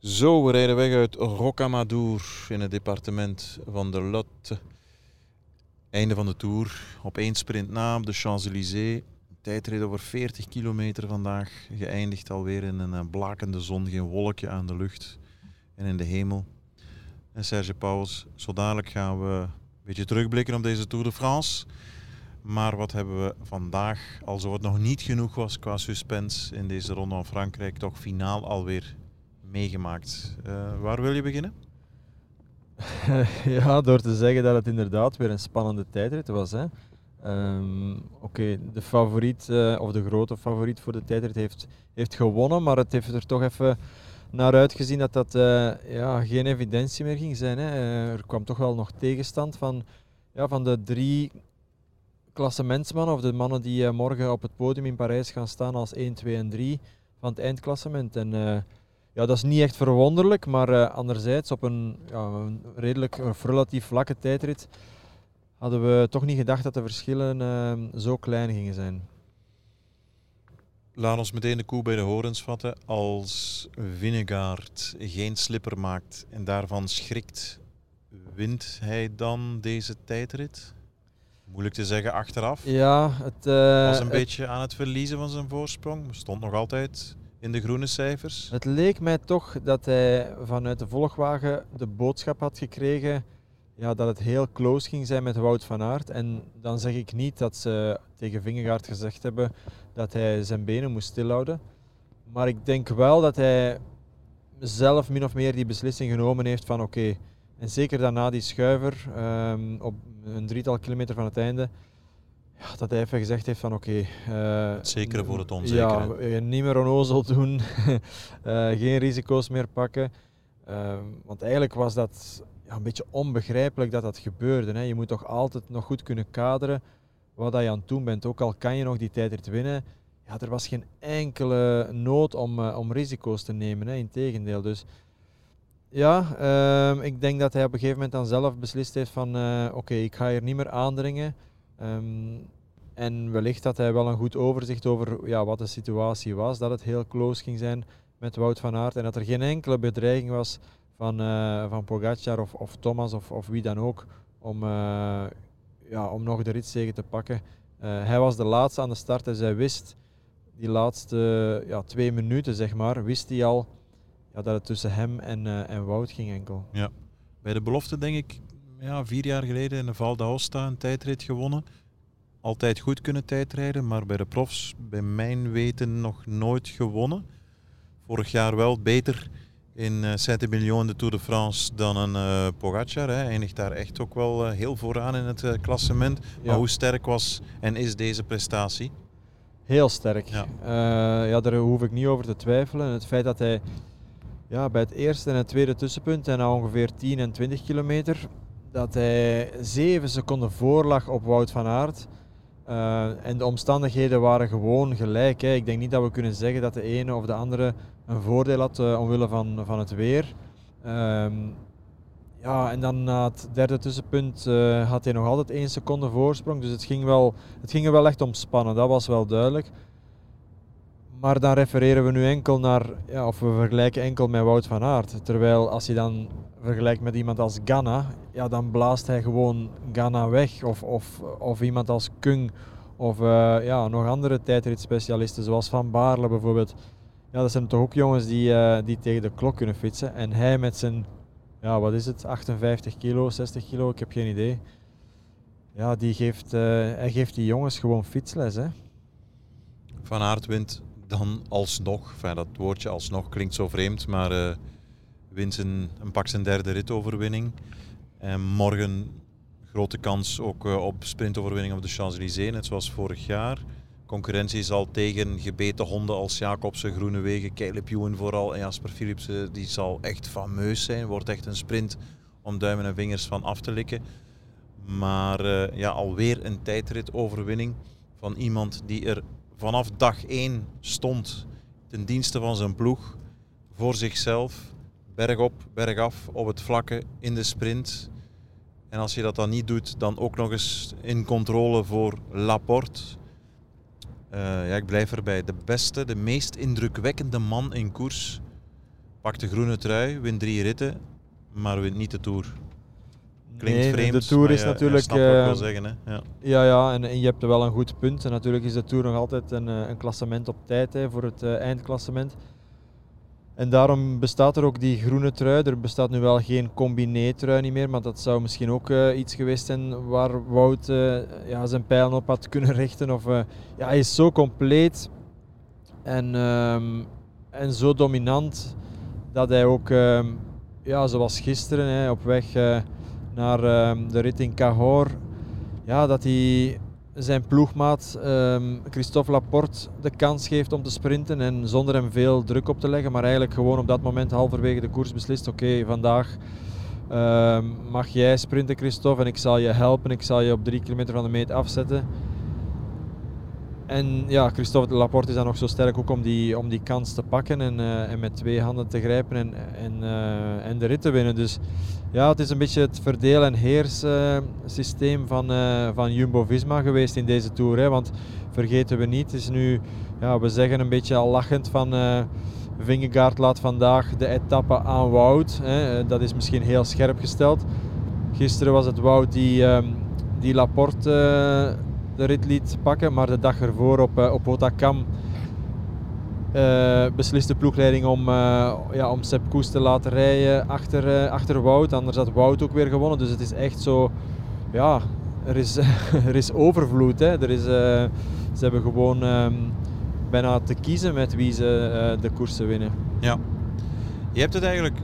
Zo, we rijden weg uit Rocamadour in het departement van de Lotte. Einde van de Tour. Op één sprint na op de Champs-Élysées. Tijdrit over 40 kilometer vandaag. Geëindigd alweer in een eh, blakende zon. Geen wolkje aan de lucht en in de hemel. En Serge Pauws, zo dadelijk gaan we een beetje terugblikken op deze Tour de France. Maar wat hebben we vandaag, alsof het nog niet genoeg was qua suspense in deze ronde van Frankrijk, toch finaal alweer meegemaakt. Uh, waar wil je beginnen? ja, door te zeggen dat het inderdaad weer een spannende tijdrit was. Hè. Um, Oké, de favoriet, uh, of de grote favoriet voor de tijdrit heeft, heeft gewonnen, maar het heeft er toch even naar uitgezien dat dat uh, ja, geen evidentie meer ging zijn. Hè. er kwam toch wel nog tegenstand van, ja, van de drie klassementsmannen, of de mannen die morgen op het podium in Parijs gaan staan als 1, 2 en 3 van het eindklassement. En ja, dat is niet echt verwonderlijk, maar uh, anderzijds op een, ja, een redelijk of relatief vlakke tijdrit hadden we toch niet gedacht dat de verschillen uh, zo klein gingen zijn. Laat ons meteen de koe bij de horens vatten. Als Vinegaard geen slipper maakt en daarvan schrikt, wint hij dan deze tijdrit? Moeilijk te zeggen achteraf. Ja, het uh, was een beetje aan het verliezen van zijn voorsprong. Stond nog altijd in de groene cijfers? Het leek mij toch dat hij vanuit de volgwagen de boodschap had gekregen ja, dat het heel close ging zijn met Wout van Aert. En dan zeg ik niet dat ze tegen Vingegaard gezegd hebben dat hij zijn benen moest stilhouden. Maar ik denk wel dat hij zelf min of meer die beslissing genomen heeft van oké, en zeker daarna die schuiver um, op een drietal kilometer van het einde, ja, dat hij even gezegd heeft van oké... Okay, uh, Zeker voor het onzekere. Ja, niet meer onnozel doen, uh, geen risico's meer pakken. Uh, want eigenlijk was dat ja, een beetje onbegrijpelijk dat dat gebeurde. Hè. Je moet toch altijd nog goed kunnen kaderen wat je aan het doen bent. Ook al kan je nog die tijd te winnen, ja, er was geen enkele nood om, uh, om risico's te nemen. Hè. Integendeel. Dus ja, ehm, ik denk dat hij op een gegeven moment dan zelf beslist heeft van oké, ik ga hier niet meer aandringen. Um, en wellicht had hij wel een goed overzicht over ja, wat de situatie was, dat het heel close ging zijn met Wout van Aert en dat er geen enkele bedreiging was van, uh, van Pogacar of, of Thomas of, of wie dan ook om, uh, ja, om nog de ritzegen te pakken. Uh, hij was de laatste aan de start en zij wist die laatste ja, twee minuten, zeg maar, wist hij al ja, dat het tussen hem en, en Wout ging enkel. Ja. Bij de belofte denk ik ja, vier jaar geleden in de Val d'Aosta een tijdrit gewonnen. Altijd goed kunnen tijdrijden, maar bij de profs, bij mijn weten, nog nooit gewonnen. Vorig jaar wel beter in uh, Saint-Emilion de Tour de France dan een uh, Pogacar. Hij eindigt daar echt ook wel uh, heel vooraan in het klassement. Maar hoe sterk was en is deze prestatie? Heel sterk. Ja. ja, daar hoef ik niet over te twijfelen. Het feit dat hij ja, bij het eerste en het tweede tussenpunt en na ongeveer 10 en 20 kilometer dat hij zeven seconden voor lag op Wout van Aert. Uh, en de omstandigheden waren gewoon gelijk. Hè. Ik denk niet dat we kunnen zeggen dat de ene of de andere een voordeel had uh, omwille van, van het weer. Um, ja, en dan na het derde tussenpunt uh, had hij nog altijd één seconde voorsprong. Dus het ging, wel, het ging wel echt om spannen, dat was wel duidelijk. Maar dan refereren we nu enkel naar, ja, of we vergelijken enkel met Wout van Aert. Terwijl als je dan vergelijkt met iemand als Ghana, ja, dan blaast hij gewoon Ghana weg. Of, of, of iemand als Kung, of uh, ja, nog andere tijdritspecialisten, zoals Van Baarle bijvoorbeeld. Ja, dat zijn toch ook jongens die, uh, die tegen de klok kunnen fietsen. En hij met zijn, ja, wat is het, 58 kilo, 60 kilo, ik heb geen idee. Ja, die geeft, uh, hij geeft die jongens gewoon fietsles. Hè. Van Aert wint dan alsnog, dat woordje alsnog klinkt zo vreemd, maar uh, wint een, pak zijn derde ritoverwinning. En morgen grote kans ook uh, op sprintoverwinning op de Champs-Élysées, net zoals vorig jaar. Concurrentie zal tegen gebeten honden als Jacobsen, Groenewegen, Caleb Ewan vooral en Jasper Philipsen, die zal echt fameus zijn. Wordt echt een sprint om duimen en vingers van af te likken. Maar uh, ja, alweer een tijdritoverwinning van iemand die er vanaf dag 1 stond ten dienste van zijn ploeg, voor zichzelf, bergop, bergaf, op het vlakke, in de sprint. En als je dat dan niet doet, dan ook nog eens in controle voor Laporte. Uh, ja, ik blijf erbij. De beste, de meest indrukwekkende man in koers pakt de groene trui, wint drie ritten, maar wint niet de Tour. Klinkt Nee, vreemd, de Tour is ja, natuurlijk, ik eh, wil zeggen. Hè? Ja. Ja, ja en, en je hebt er wel een goed punt. En natuurlijk is de Tour nog altijd een, eh, een klassement op tijd hè, voor het eh, eindklassement. En daarom bestaat er ook die groene trui. Er bestaat nu wel geen combiné-trui niet meer, maar dat zou misschien ook eh, iets geweest zijn waar Wout ja, zijn pijlen op had kunnen richten. Of, ja, hij is zo compleet en, ehm, en zo dominant dat hij ook, ehm, ja, zoals gisteren, hè, op weg naar ehm, de rit in Cahors, ja, dat hij zijn ploegmaat ehm, Christophe Laporte de kans geeft om te sprinten en zonder hem veel druk op te leggen, maar eigenlijk gewoon op dat moment halverwege de koers beslist, oké, vandaag ehm, mag jij sprinten Christophe en ik zal je helpen, ik zal je op drie kilometer van de meet afzetten. En ja, Christophe Laporte is dan nog zo sterk ook om die, om die kans te pakken en, eh, en met twee handen te grijpen en, en, eh, en de rit te winnen. Dus ja, het is een beetje het verdeel- en heers eh, systeem van, eh, van Jumbo-Visma geweest in deze Tour. Hè. Want vergeten we niet, is nu, ja, we zeggen een beetje al lachend van Vingegaard laat vandaag de etappe aan Wout. Hè. Dat is misschien heel scherp gesteld. Gisteren was het Wout die, ehm, die Laporte de rit liet pakken, maar de dag ervoor op, eh, op Otakam eh beslist de ploegleiding om, eh, ja, om Sepp Koes te laten rijden achter, achter Wout. Anders had Wout ook weer gewonnen. Dus het is echt zo, ja, er is, er is overvloed. Hè. Er is, ze hebben gewoon ehm, bijna te kiezen met wie ze de koersen winnen. Ja. Je hebt het eigenlijk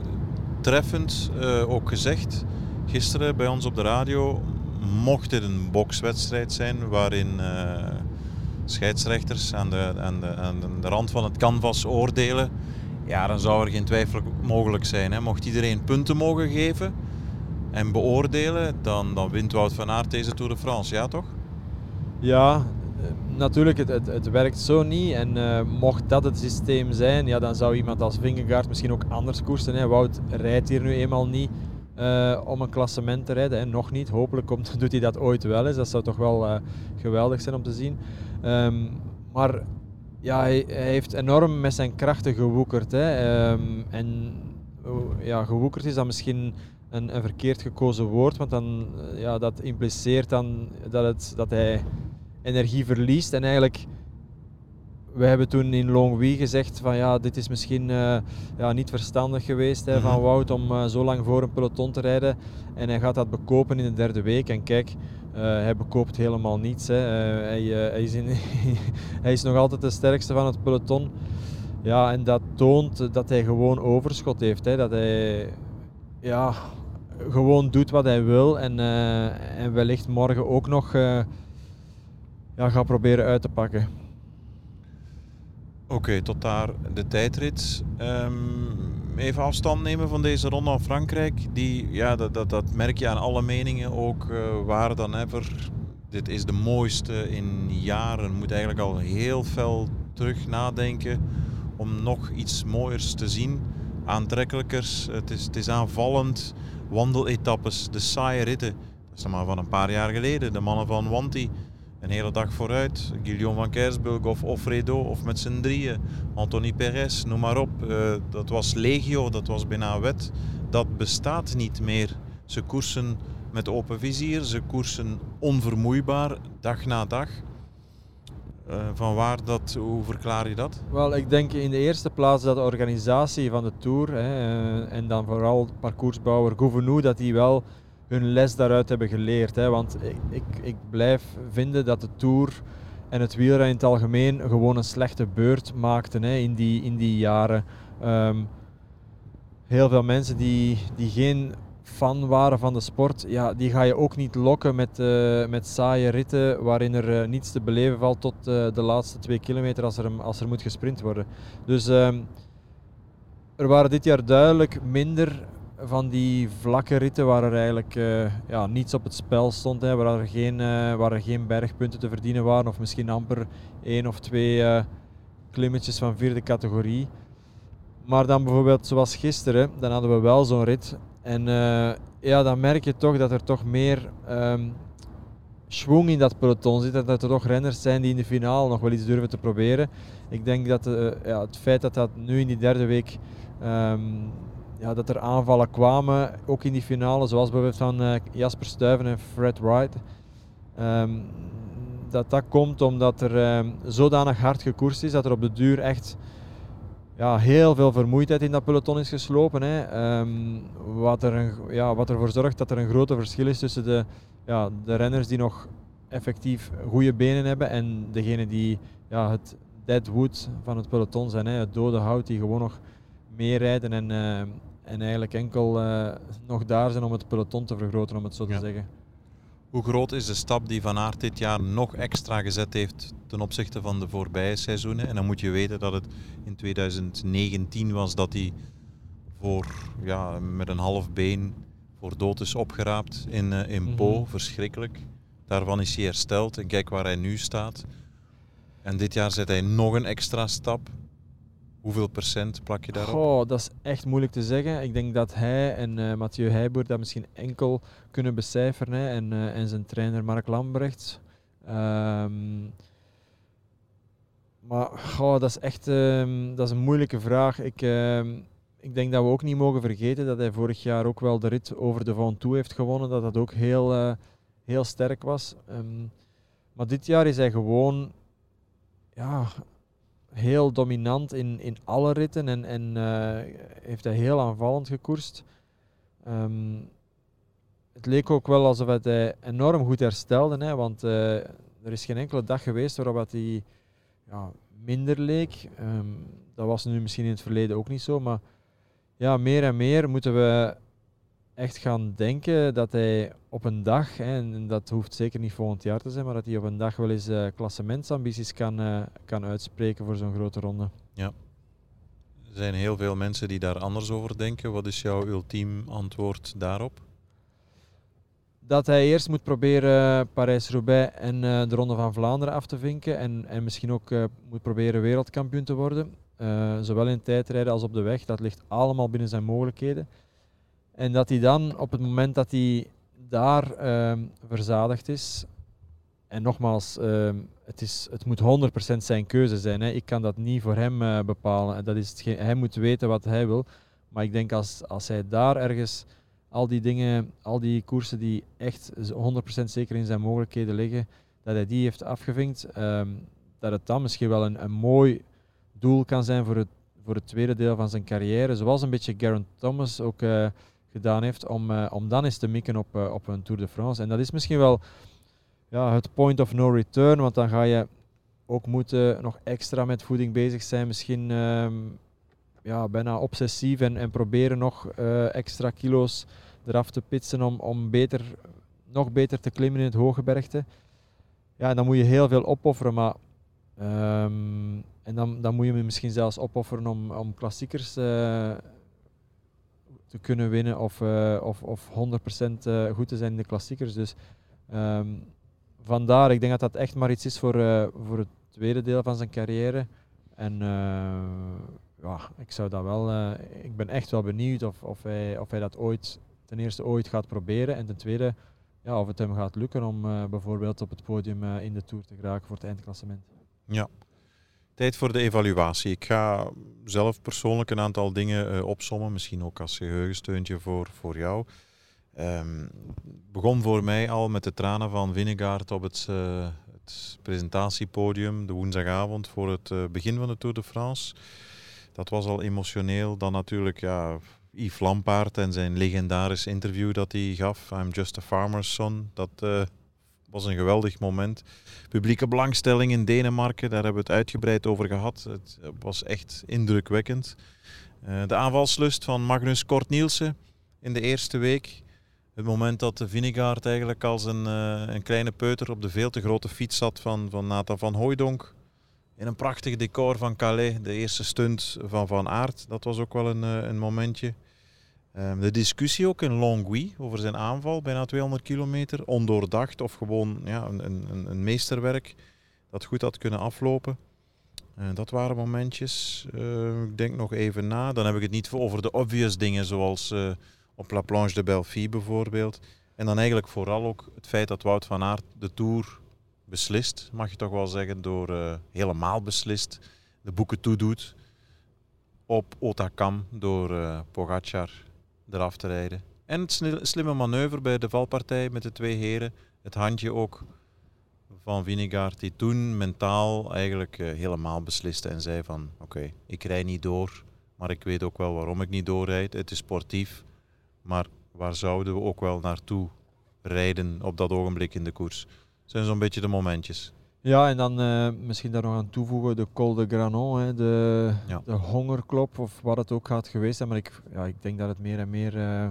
treffend ook gezegd gisteren bij ons op de radio. Mocht dit een bokswedstrijd zijn waarin eh, scheidsrechters aan de, aan, de, aan de rand van het canvas oordelen, ja, dan zou er geen twijfel mogelijk zijn. Hè. Mocht iedereen punten mogen geven en beoordelen, dan, dan wint Wout van Aert deze Tour de France, ja toch? Ja, eh, natuurlijk, het, het, het werkt zo niet. En eh, mocht dat het systeem zijn, ja, dan zou iemand als Vingegaard misschien ook anders koersen. Hè. Wout rijdt hier nu eenmaal niet eh, om een klassement te rijden. En nog niet. Hopelijk komt, doet hij dat ooit wel. Dat zou toch wel eh, geweldig zijn om te zien. Ehm, maar ja, hij, heeft enorm met zijn krachten gewoekerd. Hè. Ehm, en oh, ja, gewoekerd is dan misschien een, een verkeerd gekozen woord, want dan, eh, ja, dat impliceert dan dat, het, dat hij energie verliest. En eigenlijk, we hebben toen in Longwy gezegd van ja, dit is misschien eh, ja, niet verstandig geweest hè, van Mhm. Wout om eh, zo lang voor een peloton te rijden. En hij gaat dat bekopen in de derde week. En kijk, eh, hij bekoopt helemaal niets. Hè. Hij, hij, is in hij is nog altijd de sterkste van het peloton. Ja, en dat toont dat hij gewoon overschot heeft. Hè. Dat hij ja, gewoon doet wat hij wil. En, en wellicht morgen ook nog ja, gaat proberen uit te pakken. Oké, tot daar de tijdrit. Ehm, even afstand nemen van deze ronde van Frankrijk. Die, ja, dat, dat, dat merk je aan alle meningen ook uh, waar dan ever. Dit is de mooiste in jaren. Moet eigenlijk al heel fel terug nadenken om nog iets mooiers te zien. Aantrekkelijkers. Het is, het is aanvallend. Wandeletappes, de saaie ritten. Dat is nog maar van een paar jaar geleden. De mannen van Wanti een hele dag vooruit. Guillaume van Kersburg of Offredo of met z'n drieën. Anthony Perez, noem maar op. Uh, dat was legio, dat was bijna wet. Dat bestaat niet meer. Ze koersen met open vizier, ze koersen onvermoeibaar, dag na dag. Uh, van waar dat, hoe verklaar je dat? Wel, ik denk in de eerste plaats dat de organisatie van de Tour hè, uh, en dan vooral parcoursbouwer Gouvenou, dat die wel hun les daaruit hebben geleerd. Hè. Want ik, ik, ik blijf vinden dat de Tour en het wielrennen in het algemeen gewoon een slechte beurt maakten hè, in, die, in die jaren. Um, heel veel mensen die, die geen fan waren van de sport, ja, die ga je ook niet lokken met, uh, met saaie ritten waarin er uh, niets te beleven valt tot uh, de laatste twee kilometer als er, als er moet gesprint worden. Dus um, er waren dit jaar duidelijk minder van die vlakke ritten waar er eigenlijk uh, ja, niets op het spel stond. Hè, waar, er geen, uh, waar er geen bergpunten te verdienen waren. Of misschien amper één of twee uh, klimmetjes van vierde categorie. Maar dan bijvoorbeeld zoals gisteren, dan hadden we wel zo'n rit. En ja, dan merk je toch dat er toch meer um, schwung in dat peloton zit. En dat er toch renners zijn die in de finale nog wel iets durven te proberen. Ik denk dat ja, het feit dat dat nu in die derde week Ehm, ja, dat er aanvallen kwamen, ook in die finale, zoals bijvoorbeeld van uh, Jasper Stuyven en Fred Wright. Ehm, dat dat komt omdat er um, zodanig hard gekoerst is dat er op de duur echt ja, heel veel vermoeidheid in dat peloton is geslopen. Hè. wat, er een, ja, wat ervoor zorgt dat er een groot verschil is tussen de, ja, de renners die nog effectief goede benen hebben en degene die ja, het dead wood van het peloton zijn. Hè. Het dode hout die gewoon nog meerijden en, uh, en eigenlijk enkel uh, nog daar zijn om het peloton te vergroten, om het zo te zeggen. Hoe groot is de stap die Van Aert dit jaar nog extra gezet heeft ten opzichte van de voorbije seizoenen? En dan moet je weten dat het in 2019 was dat hij voor, ja, met een half been voor dood is opgeraapt in, uh, in Po. Mhm. Verschrikkelijk. Daarvan is hij hersteld en kijk waar hij nu staat. En dit jaar zet hij nog een extra stap. Hoeveel procent plak je daarop? Oh, dat is echt moeilijk te zeggen. Ik denk dat hij en uh, Mathieu Heijboer dat misschien enkel kunnen becijferen. En, uh, en zijn trainer Mark Lambrecht. Um, maar oh, dat is echt um, dat is een moeilijke vraag. Ik, um, ik denk dat we ook niet mogen vergeten dat hij vorig jaar ook wel de rit over de Van Toe heeft gewonnen. Dat dat ook heel, uh, heel sterk was. maar dit jaar is hij gewoon ja, heel dominant in, in alle ritten en, en uh, heeft hij heel aanvallend gekoerst. Um, het leek ook wel alsof hij enorm goed herstelde, hè, want uh, er is geen enkele dag geweest waarop hij ja, minder leek. Um, dat was nu misschien in het verleden ook niet zo, maar ja, meer en meer moeten we echt gaan denken dat hij op een dag, en dat hoeft zeker niet volgend jaar te zijn, maar dat hij op een dag wel eens uh, klassementsambities kan, uh, kan uitspreken voor zo'n grote ronde. Ja. Er zijn heel veel mensen die daar anders over denken. Wat is jouw ultiem antwoord daarop? Dat hij eerst moet proberen Parijs-Roubaix en de Ronde van Vlaanderen af te vinken. En, en misschien ook moet proberen wereldkampioen te worden. zowel in tijdrijden als op de weg. Dat ligt allemaal binnen zijn mogelijkheden. En dat hij dan op het moment dat hij daar uh, verzadigd is, en nogmaals, uh, het, is, het moet 100% zijn keuze zijn. Hè. Ik kan dat niet voor hem uh, bepalen. Dat is hetgeen, hij moet weten wat hij wil. Maar ik denk als, als hij daar ergens al die dingen, al die koersen die echt 100% zeker in zijn mogelijkheden liggen, dat hij die heeft afgevinkt, um, dat het dan misschien wel een, een mooi doel kan zijn voor het, voor het tweede deel van zijn carrière. Zoals een beetje Geraint Thomas ook uh, gedaan heeft, om, uh, om dan eens te mikken op, uh, op een Tour de France. En dat is misschien wel ja, het point of no return, want dan ga je ook moeten nog extra met voeding bezig zijn, misschien um, ja, bijna obsessief en, en proberen nog uh, extra kilo's eraf te pitsen om, om beter, nog beter te klimmen in het hoge bergte. Ja, dan moet je heel veel opofferen, maar um, en dan, dan moet je misschien zelfs opofferen om, om klassiekers te kunnen winnen of, uh, of, of 100% uh, goed te zijn in de klassiekers. Dus um, vandaar, ik denk dat dat echt maar iets is voor, uh, voor het tweede deel van zijn carrière. En ja, ik zou dat wel, ik ben echt wel benieuwd of, of, hij, of hij dat ooit, ten eerste ooit gaat proberen en ten tweede ja, of het hem gaat lukken om bijvoorbeeld op het podium in de Tour te geraken voor het eindklassement. Ja, Tijd voor de evaluatie. Ik ga zelf persoonlijk een aantal dingen uh, opsommen, misschien ook als geheugensteuntje voor, voor jou. Um, begon voor mij al met de tranen van Vinegaard op het, uh, het presentatiepodium de woensdagavond voor het uh, begin van de Tour de France. Dat was al emotioneel. Dan natuurlijk ja, Yves Lampaard en zijn legendarisch interview dat hij gaf. I'm just a farmer's son. Dat was een geweldig moment. Publieke belangstelling in Denemarken, daar hebben we het uitgebreid over gehad. Het was echt indrukwekkend. Uh, de aanvalslust van Magnus Kort Nielsen in de eerste week. Het moment dat de Vinegaard eigenlijk als een, uh, een kleine peuter op de veel te grote fiets zat van, van Nathan van Hooijdonk. In een prachtig decor van Calais, de eerste stunt van Van Aert. Dat was ook wel een, een momentje. Um, de discussie ook in Longwy over zijn aanval, bijna 200 kilometer, ondoordacht of gewoon ja, een, een, een meesterwerk dat goed had kunnen aflopen. Uh, dat waren momentjes. Uh, ik denk nog even na. Dan heb ik het niet over de obvious dingen zoals uh, op La Planche de Belfi bijvoorbeeld. En dan eigenlijk vooral ook het feit dat Wout van Aert de Tour beslist, mag je toch wel zeggen, door helemaal beslist de boeken toedoet op Otakam door Pogacar eraf te rijden. En het slimme manoeuvre bij de valpartij met de twee heren. Het handje ook van Vinegaard die toen mentaal eigenlijk uh, helemaal besliste en zei van oké, ik rij niet door, maar ik weet ook wel waarom ik niet doorrijd. Het is sportief, maar waar zouden we ook wel naartoe rijden op dat ogenblik in de koers? Zijn zo'n beetje de momentjes. Ja, en dan uh, misschien daar nog aan toevoegen de Col de Granon, hè, de, de hongerklop of wat het ook gaat geweest zijn. Maar ik, ja, ik denk dat het meer en meer uh,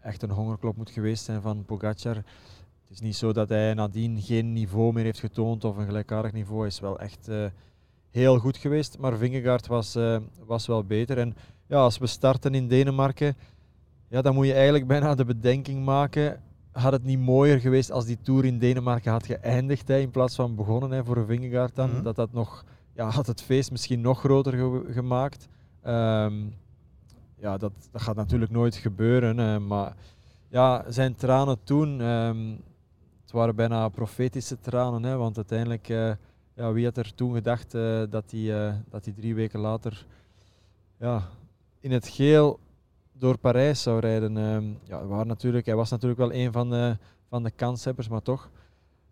echt een hongerklop moet geweest zijn van Pogacar. Het is niet zo dat hij nadien geen niveau meer heeft getoond of een gelijkaardig niveau. Hij is wel echt uh, heel goed geweest, maar Vingegaard was, was wel beter. En ja, als we starten in Denemarken, ja, dan moet je eigenlijk bijna de bedenking maken had het niet mooier geweest als die Tour in Denemarken had geëindigd hè, in plaats van begonnen hè, voor Vingegaard dan. Mhm. Dat dat nog, ja, had het feest misschien nog groter gemaakt. Ehm, ja, dat, dat gaat natuurlijk nooit gebeuren. Hè, maar ja, zijn tranen toen, um, het waren bijna profetische tranen. Hè, want uiteindelijk, uh, ja, wie had er toen gedacht uh, dat hij uh, dat drie weken later ja, in het geel door Parijs zou rijden. Ehm, ja, waren natuurlijk, hij was natuurlijk wel een van de, van de kanshebbers, maar toch.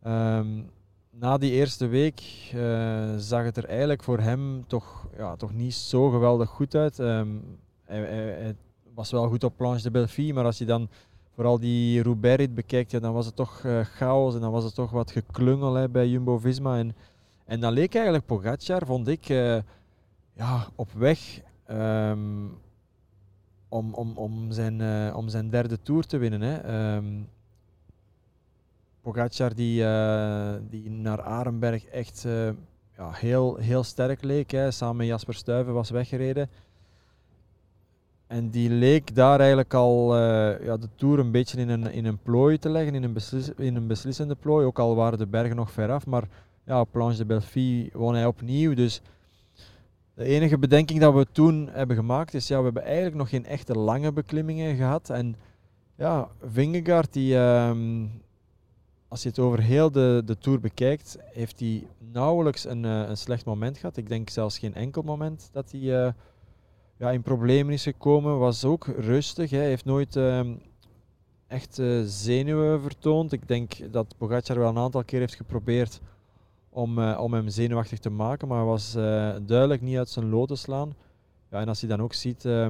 Ehm, na die eerste week uh, zag het er eigenlijk voor hem toch, ja, toch niet zo geweldig goed uit. Um, hij, was wel goed op Planche de Belfi, maar als je dan vooral die Roubaix bekijkt, ja, dan was het toch uh, chaos en dan was het toch wat geklungel hè, bij Jumbo-Visma. En, en dan leek eigenlijk Pogacar, vond ik, uh, ja, op weg om, om, om, zijn, uh, om zijn derde Tour te winnen. Hè. Pogacar die, uh, die naar Arenberg echt uh, ja, heel, heel sterk leek. Hè. Samen met Jasper Stuyven was weggereden. En die leek daar eigenlijk al ja, de Tour een beetje in een, in een plooi te leggen, in een, in een beslissende plooi. Ook al waren de bergen nog ver af. Maar ja, Planche de Belfi won hij opnieuw. Dus de enige bedenking dat we toen hebben gemaakt is, ja, we hebben eigenlijk nog geen echte lange beklimmingen gehad. En ja, Vingegaard, die, um, als je het over heel de, de Tour bekijkt, heeft hij nauwelijks een, uh, een slecht moment gehad. Ik denk zelfs geen enkel moment dat hij uh, ja, in problemen is gekomen. Was ook rustig. Hij heeft nooit uh, echt zenuwen vertoond. Ik denk dat Pogacar wel een aantal keer heeft geprobeerd om, uh, om hem zenuwachtig te maken, maar hij was uh, duidelijk niet uit zijn lood te slaan. Ja, en als je dan ook ziet uh,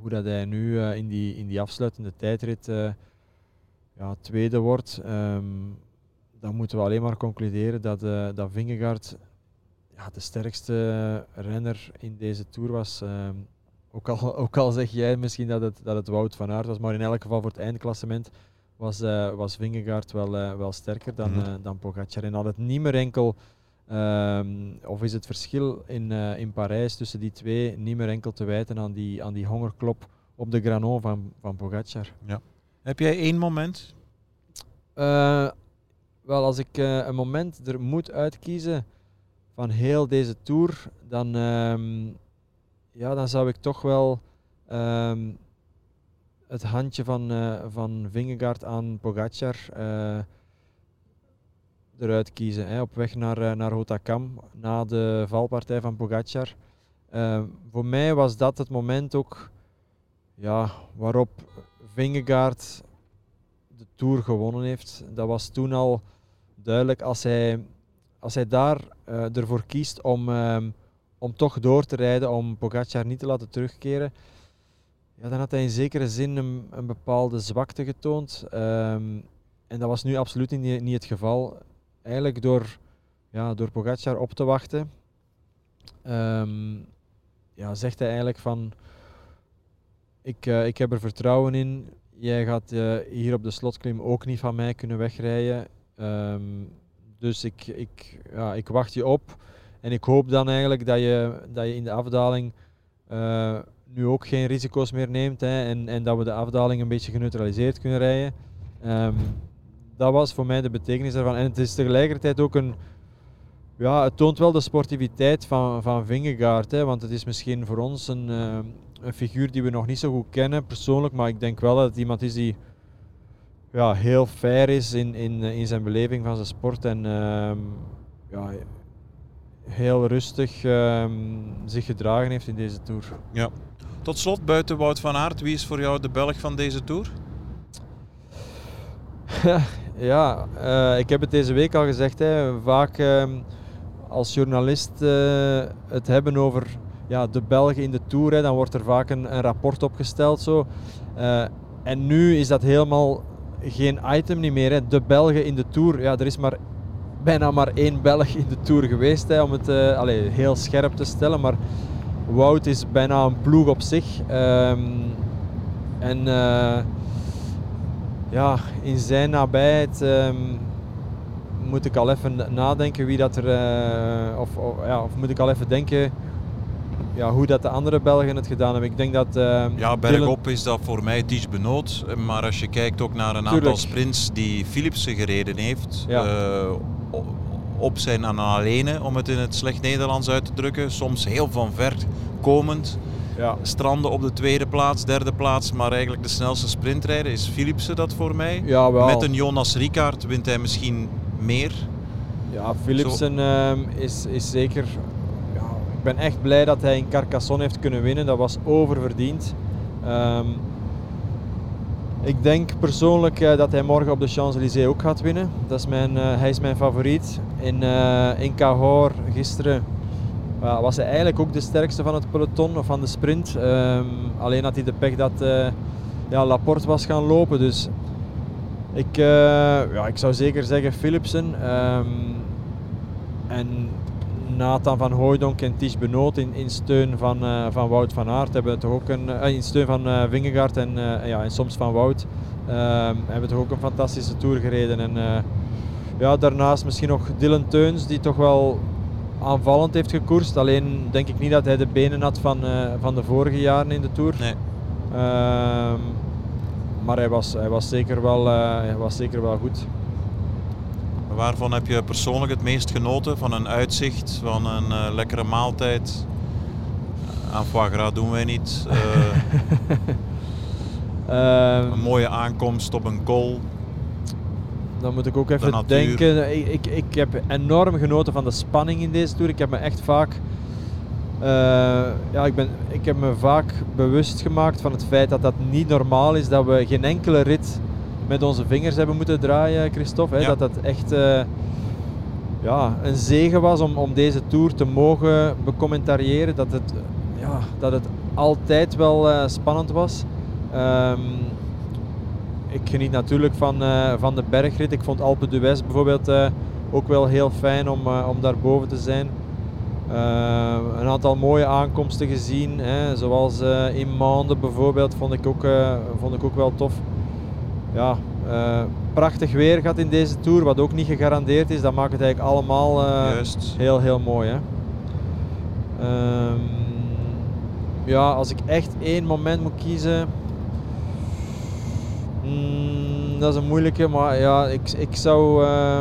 hoe dat hij nu uh, in, die, in die afsluitende tijdrit ja, tweede wordt, um, dan moeten we alleen maar concluderen dat, dat Vingegaard ja, de sterkste renner in deze Tour was. Um, ook, al, ook al zeg jij misschien dat het, dat het Wout van Aert was, maar in elk geval voor het eindklassement was, uh, was Vingegaard wel, uh, wel sterker dan, mm -hmm. uh, dan Pogacar. En had het niet meer enkel, um, of is het verschil in, in Parijs tussen die twee niet meer enkel te wijten aan die, aan die hongerklop op de Granon van, van Pogacar. Ja. Heb jij één moment? wel, als ik een moment er moet uitkiezen van heel deze Tour, dan, um, ja, dan zou ik toch wel... Um, het handje van, uh, van Vingegaard aan Pogacar uh, eruit kiezen. Hè, op weg naar, uh, naar Hotakam, na de valpartij van Pogacar. voor mij was dat het moment ook ja, waarop Vingegaard de Tour gewonnen heeft. Dat was toen al duidelijk als hij, als hij daar ervoor kiest om, om toch door te rijden, om Pogacar niet te laten terugkeren ja, dan had hij in zekere zin een, een bepaalde zwakte getoond. Um, en dat was nu absoluut niet, niet het geval. Eigenlijk door, ja, door Pogacar op te wachten, um, ja, zegt hij eigenlijk van ik, uh, ik heb er vertrouwen in. Jij gaat uh, hier op de slotklim ook niet van mij kunnen wegrijden. Um, dus ik, ik, ja, ik wacht je op. En ik hoop dan eigenlijk dat je, dat je in de afdaling uh, nu ook geen risico's meer neemt hè, en, en dat we de afdaling een beetje geneutraliseerd kunnen rijden. Um, dat was voor mij de betekenis daarvan. En het is tegelijkertijd ook een. Ja, het toont wel de sportiviteit van, van Vingegaard. Hè, want het is misschien voor ons een, uh, een figuur die we nog niet zo goed kennen persoonlijk. Maar ik denk wel dat het iemand is die ja, heel fair is in, in, in zijn beleving van zijn sport. En um, ja, heel rustig ehm, zich gedragen heeft in deze Tour. Ja. Tot slot, buiten Wout van Aert, wie is voor jou de Belg van deze Tour? ja, uh, ik heb het deze week al gezegd. Hè. Vaak uh, als journalist uh, het hebben over ja, de Belgen in de Tour, hè, dan wordt er vaak een, rapport opgesteld. Zo. Uh, en nu is dat helemaal geen item niet meer. Hè. De Belgen in de Tour, ja, er is maar bijna maar één Belg in de Tour geweest, hè, om het allez, heel scherp te stellen. Maar Wout is bijna een ploeg op zich. Um, en uh, ja, in zijn nabijheid um, moet ik al even nadenken wie dat er. Uh, of, of, ja, of moet ik al even denken ja, hoe dat de andere Belgen het gedaan hebben. Ik denk dat... Uh, ja, bergop Dylan... is dat voor mij Ties Benoot. Maar als je kijkt ook naar een Tuurlijk. aantal sprints die Philipsen gereden heeft... Ja. Uh, op zijn analene, om het in het slecht Nederlands uit te drukken. Soms heel van ver komend. Ja. Stranden op de tweede plaats, derde plaats, maar eigenlijk de snelste sprintrijder is Philipsen dat voor mij. Ja, wel. Met een Jonas Ricard wint hij misschien meer. Ja, Philipsen uh, is, is zeker ben echt blij dat hij in Carcassonne heeft kunnen winnen. Dat was oververdiend. Um, ik denk persoonlijk uh, dat hij morgen op de Champs-Élysées ook gaat winnen. Dat is mijn, uh, hij is mijn favoriet. In, uh, in gisteren was hij eigenlijk ook de sterkste van het peloton of van de sprint. Um, alleen had hij de pech dat ja, Laporte was gaan lopen. Dus ik, ja, ik zou zeker zeggen Philipsen. Um, en Nathan van Hooijdonk en Ties Benoot in, in steun van, uh, van Wout van Aert hebben toch ook een, uh, in steun van uh, Vingegaard en, ja, en soms van Wout ehm, hebben toch ook een fantastische tour gereden. En ja, daarnaast misschien nog Dylan Teuns die toch wel aanvallend heeft gekoerst. Alleen denk ik niet dat hij de benen had van, van de vorige jaren in de tour. Nee. Ehm, maar hij was, hij, was zeker wel, hij was zeker wel goed. Waarvan heb je persoonlijk het meest genoten? Van een uitzicht, van een uh, lekkere maaltijd? Aan foie gras doen wij niet. Um, een mooie aankomst op een col. Dan moet ik ook even denken. Ik, ik, ik heb enorm genoten van de spanning in deze tour. Ik heb me echt vaak. Uh, ja, ik, ben, ik heb me vaak bewust gemaakt van het feit dat dat niet normaal is dat we geen enkele rit met onze vingers hebben moeten draaien, Christophe. Hè? Ja. Dat dat echt uh, ja, een zegen was om, om deze tour te mogen becommentariëren. Dat het, ja, dat het altijd wel uh, spannend was. Um, ik geniet natuurlijk van, uh, van de bergrit. Ik vond Alpe d'Huez bijvoorbeeld ook wel heel fijn om, om daar boven te zijn. een aantal mooie aankomsten gezien, hè, zoals in Maanden bijvoorbeeld, vond ik ook, vond ik ook wel tof ja, uh, prachtig weer gaat in deze tour, wat ook niet gegarandeerd is. Dat maakt het eigenlijk allemaal uh, heel, heel mooi. Hè. Um, ja, als ik echt één moment moet kiezen. Mm, dat is een moeilijke, maar ja, ik, ik, zou, uh,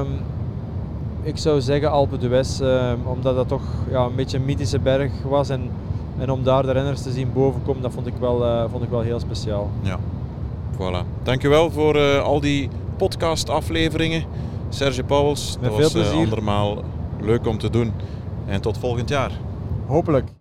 ik zou zeggen Alpe d'Huez, uh, omdat dat toch ja, een beetje een mythische berg was. En, en om daar de renners te zien bovenkomen, dat vond ik wel, uh, vond ik wel heel speciaal. Ja. Voilà. Dankjewel voor uh, al die podcast-afleveringen. Serge Pauwels, dat was uh, andermaal leuk om te doen. En tot volgend jaar. Hopelijk.